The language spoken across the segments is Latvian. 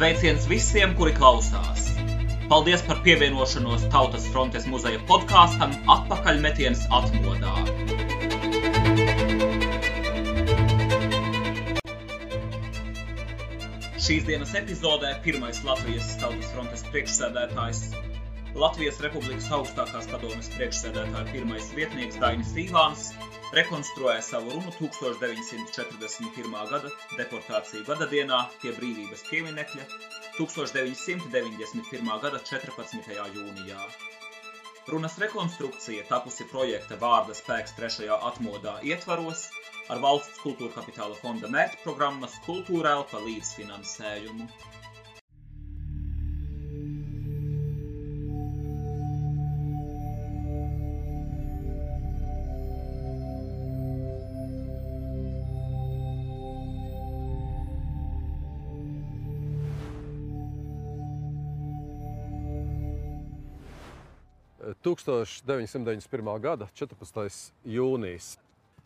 Sveiciens visiem, kuri klausās! Paldies par pievienošanos Tautas frontes muzeja podkāstam Atpakaļmetiens atmodā. Šīs dienas epizodē pirmais Latvijas Tautas frontes priekšsēdētājs, Latvijas Republikas augstākās padomes priekšsēdētāja pirmais vietnieks Dainis Tīvāns rekonstruēja savu runu 1941. gada deportāciju gada dienā pie brīvības pieminekļa 1991. gada 14. jūnijā. Runas rekonstrukcija tapusi projekta Vārda spēks trešajā atmodā ietvaros ar valsts kultūra kapitāla fonda mērķprogrammas Kultūra Elpa līdzfinansējumu. 1991. gada 14. jūnijas.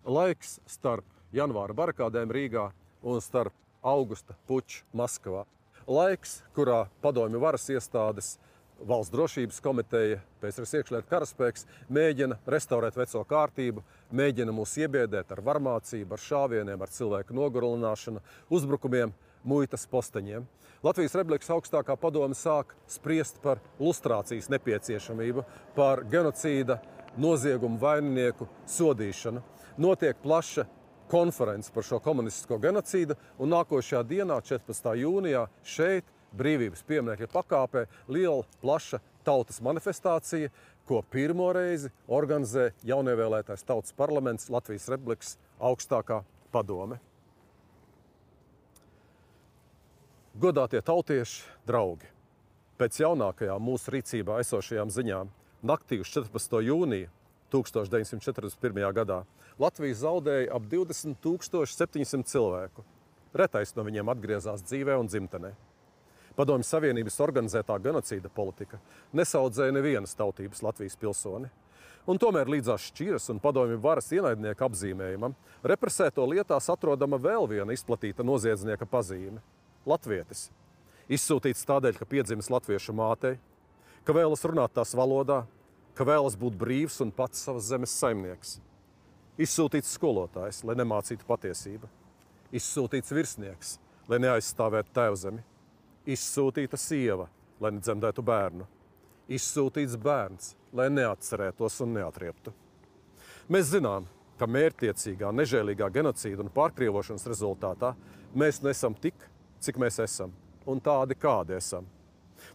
Laiks starp janvāra barakādēm Rīgā un starp augusta puču Maskavā. Laiks, kurā padomju varas iestādes, valsts drošības komiteja, PSRS iekšlietu karaspēks mēģina restaurēt veco kārtību, mēģina mūs iebiedēt ar varmācību, ar šāvieniem, ar cilvēku nogurlināšanu, uzbrukumiem, muitas posteņiem. Latvijas Republikas augstākā padome sāk spriest par lustrācijas nepieciešamību, par genocīda noziegumu vaininieku sodīšanu. Notiek plaša konference par šo komunistisko genocīdu, un nākošajā dienā, 14. jūnijā, šeit, brīvības pieminiekļa pakāpē, liela, plaša tautas manifestācija, ko pirmo reizi organizē jaunievēlētais tautas parlaments Latvijas Republikas augstākā padome. Godātie tautieši, draugi! Pēc jaunākajām mūsu rīcībā esošajām ziņām, naktī uz 14. jūniju 1941. gadā Latvija zaudēja ap 20,700 cilvēku. Retais no viņiem atgriezās dzīvē un dzimtenē. Padomju Savienības organizētā genocīda politika nesaudzēja nevienas tautības Latvijas pilsoni. Un tomēr līdzās šķiras un padomju varas ienaidnieka apzīmējumam, represēto lietās atrodama vēl viena izplatīta noziedznieka pazīme latvietis. Izsūtīts tādēļ, ka piedzimis latviešu mātei, ka vēlas runāt tās valodā, ka vēlas būt brīvs un pats savas zemes saimnieks. Izsūtīts skolotājs, lai nemācītu patiesību. Izsūtīts virsnieks, lai neaizstāvētu tēvzemi. Izsūtīta sieva, lai nedzemdētu bērnu. Izsūtīts bērns, lai neatcerētos un neatrieptu. Mēs zinām, ka mērķtiecīgā, nežēlīgā genocīda un pārkrievošanas rezultātā mēs nesam tik cik mēs esam un tādi, kādi esam.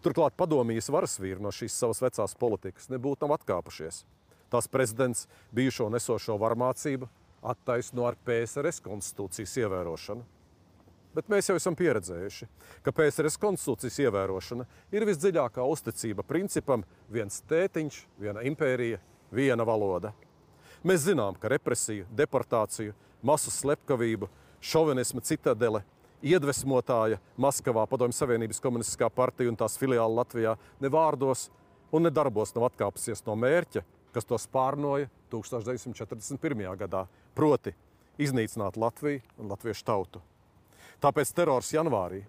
Turklāt padomjas varasvīri no šīs savas vecās politikas nebūtu tam atkāpušies. Tās prezidents bijušo nesošo varmācību attaisno ar PSRS konstitūcijas ievērošanu. Bet mēs jau esam pieredzējuši, ka PSRS konstitūcijas ievērošana ir visdziļākā uzticība principam viens tētiņš, viena impērija, viena valoda. Mēs zinām, ka represiju, deportāciju, masu slepkavību, šovinisma citadele iedvesmotāja Maskavā, Padomju Savienības komunistiskā partija un tās filiāla Latvijā ne vārdos un ne darbos nav atkāpusies no mērķa, kas to spārnoja 1941. gadā, proti iznīcināt Latviju un latviešu tautu. Tāpēc terors janvārī,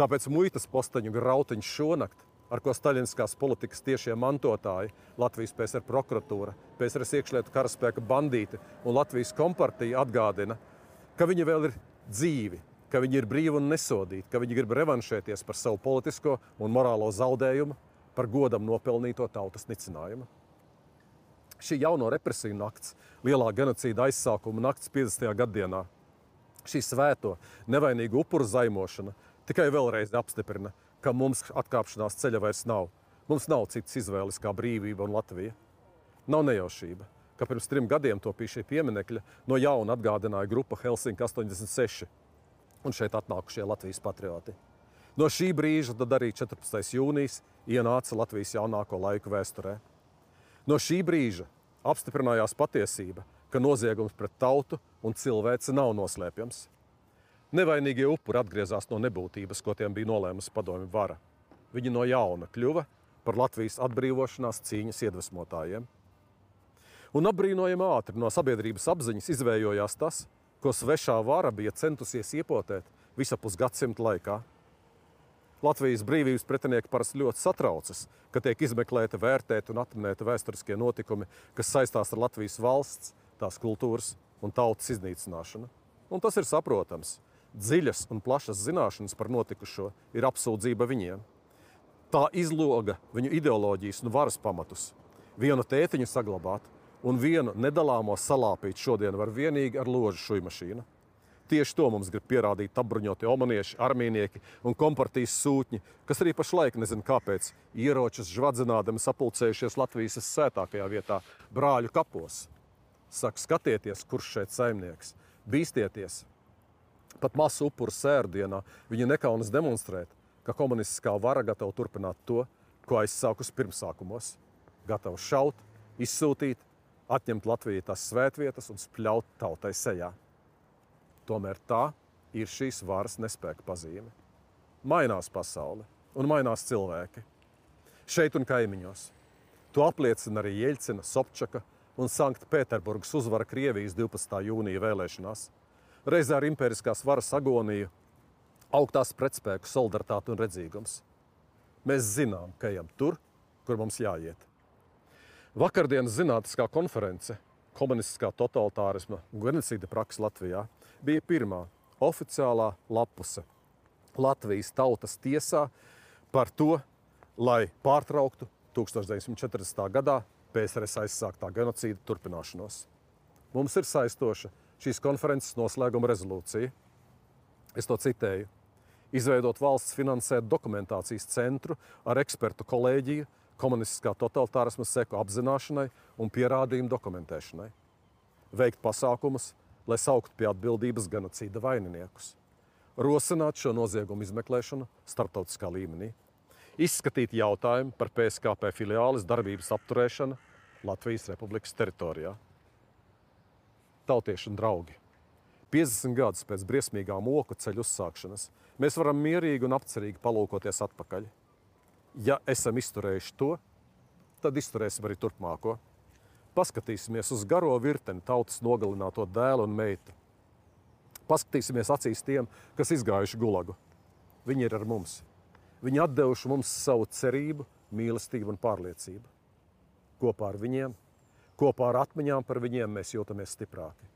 tāpēc muitas posteņu grautiņš šonakt, ar ko staļinskās politikas tiešie mantotāji, Latvijas PSR prokuratūra, PSRS iekšlietu karaspēka bandīti un Latvijas kompartija atgādina, ka viņi vēl ir dzīvi, ka viņi ir brīvi un nesodīti, ka viņi grib revanšēties par savu politisko un morālo zaudējumu, par godam nopelnīto tautas nicinājumu. Šī jauno represiju nakts, lielā genocīda aizsākuma nakts 50. gadsimtā, šī svēto nevainīgu upuru zaimošana tikai vēlreiz apstiprina, ka mums atkāpšanās ceļa vairs nav. Mums nav citas izvēles kā brīvība un Latvija. Nav nejaušība, ka pirms trim gadiem to pie šī pieminekļa no jauna atgādināja grupa Helsinki 86 un šeit atnākušie Latvijas patrioti. No šī brīža tad arī 14. jūnijas ienāca Latvijas jaunāko laiku vēsturē. No šī brīža apstiprinājās patiesība, ka noziegums pret tautu un cilvēci nav noslēpjams. Nevainīgie upuri atgriezās no nebūtības, ko tiem bija nolēmusi padomju vara. Viņi no jauna kļuva par Latvijas atbrīvošanās cīņas iedvesmotājiem. Un apbrīnojami ātri no sabiedrības apziņas izvējojās tas, ko svešā vara bija centusies iepotēt visapus gadsimtu laikā. Latvijas brīvības pretinieki parasti ļoti satraucas, ka tiek izmeklēti, vērtēti un atminēti vēsturiskie notikumi, kas saistās ar Latvijas valsts, tās kultūras un tautas iznīcināšanu. Un tas ir saprotams. Dziļas un plašas zināšanas par notikušo ir apsūdzība viņiem. Tā izloga viņu ideoloģijas un varas pamatus. Vienu tētiņu saglabāt un vienu nedalāmo salāpīt šodien var vienīgi ar ložu šuju mašīnu. Tieši to mums grib pierādīt apbruņotie omanieši, armīnieki un kompartijas sūtņi, kas arī pašlaik nezinu kāpēc ieročus žvadzinādami sapulcējušies Latvijas sētākajā vietā brāļu kapos. Saka, skatieties, kurš šeit saimnieks, bīstieties! Pat masu upuru sērdienā viņi nekaunas demonstrēt, ka komunistiskā vara gatava turpināt to, ko aizsākus pirmsākumos. Gatava šaut, izsūtīt, atņemt Latvijai tās svētvietas un spļaut tautai sejā. Tomēr tā ir šīs varas nespēka pazīme. Mainās pasaule un mainās cilvēki. Šeit un kaimiņos. To apliecina arī Jeļcina, Sobčaka un Sanktpēterburgas uzvara Krievijas 12. jūnija vēlēšanās. Reizē ar impēriskās varas agoniju, augtās pretspēku solidaritāte un redzīgums. Mēs zinām, ka ejam tur, kur mums jāiet. Vakardienas zinātniskā konference komunistiskā totalitārisma genocīda praksa Latvijā bija pirmā oficiālā lapuse Latvijas tautas tiesā par to, lai pārtrauktu 1940. gadā PSRS aizsāktā genocīda turpināšanos. Mums ir saistoša šīs konferences noslēguma rezolūcija. Es to citēju. Izveidot valsts finansētu dokumentācijas centru ar ekspertu kolēģiju komunistiskā totalitārisma seku apzināšanai un pierādījumu dokumentēšanai. Veikt pasākumus, lai sauktu pie atbildības genocīda vaininiekus. Rosināt šo noziegumu izmeklēšanu starptautiskā līmenī. Izskatīt jautājumu par PSKP filiāles darbības apturēšanu Latvijas Republikas teritorijā. Tautieši un draugi! 50 gadus pēc briesmīgā moku ceļu uzsākšanas mēs varam mierīgi un apcerīgi palūkoties atpakaļ ja esam izturējuši to, tad izturēsim arī turpmāko. Paskatīsimies uz garo virteni tautas nogalināto dēlu un meitu. Paskatīsimies acīs tiem, kas izgājuši gulagu. Viņi ir ar mums. Viņi atdevuši mums savu cerību, mīlestību un pārliecību. Kopā ar viņiem, kopā ar atmiņām par viņiem mēs jūtamies stiprāki.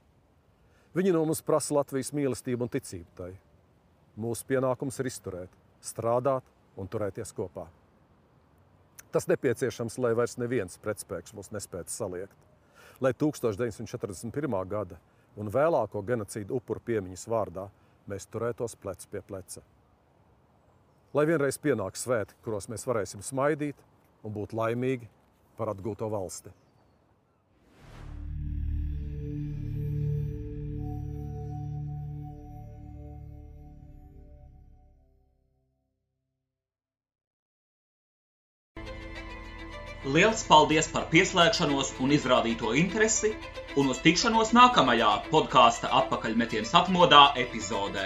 Viņi no mums prasa Latvijas mīlestību un ticību tai. Mūsu pienākums ir izturēt, strādāt un turēties kopā. Tas nepieciešams, lai vairs neviens pretspēks mūs nespētu saliekt. Lai 1941. gada un vēlāko genocīdu upuru piemiņas vārdā mēs turētos plec pie pleca. Lai vienreiz pienāks svētki, kuros mēs varēsim smaidīt un būt laimīgi par atgūto valsti. Liels paldies par pieslēgšanos un izrādīto interesi, un uz tikšanos nākamajā podkāstu atpakaļmetiens atmodā epizodē.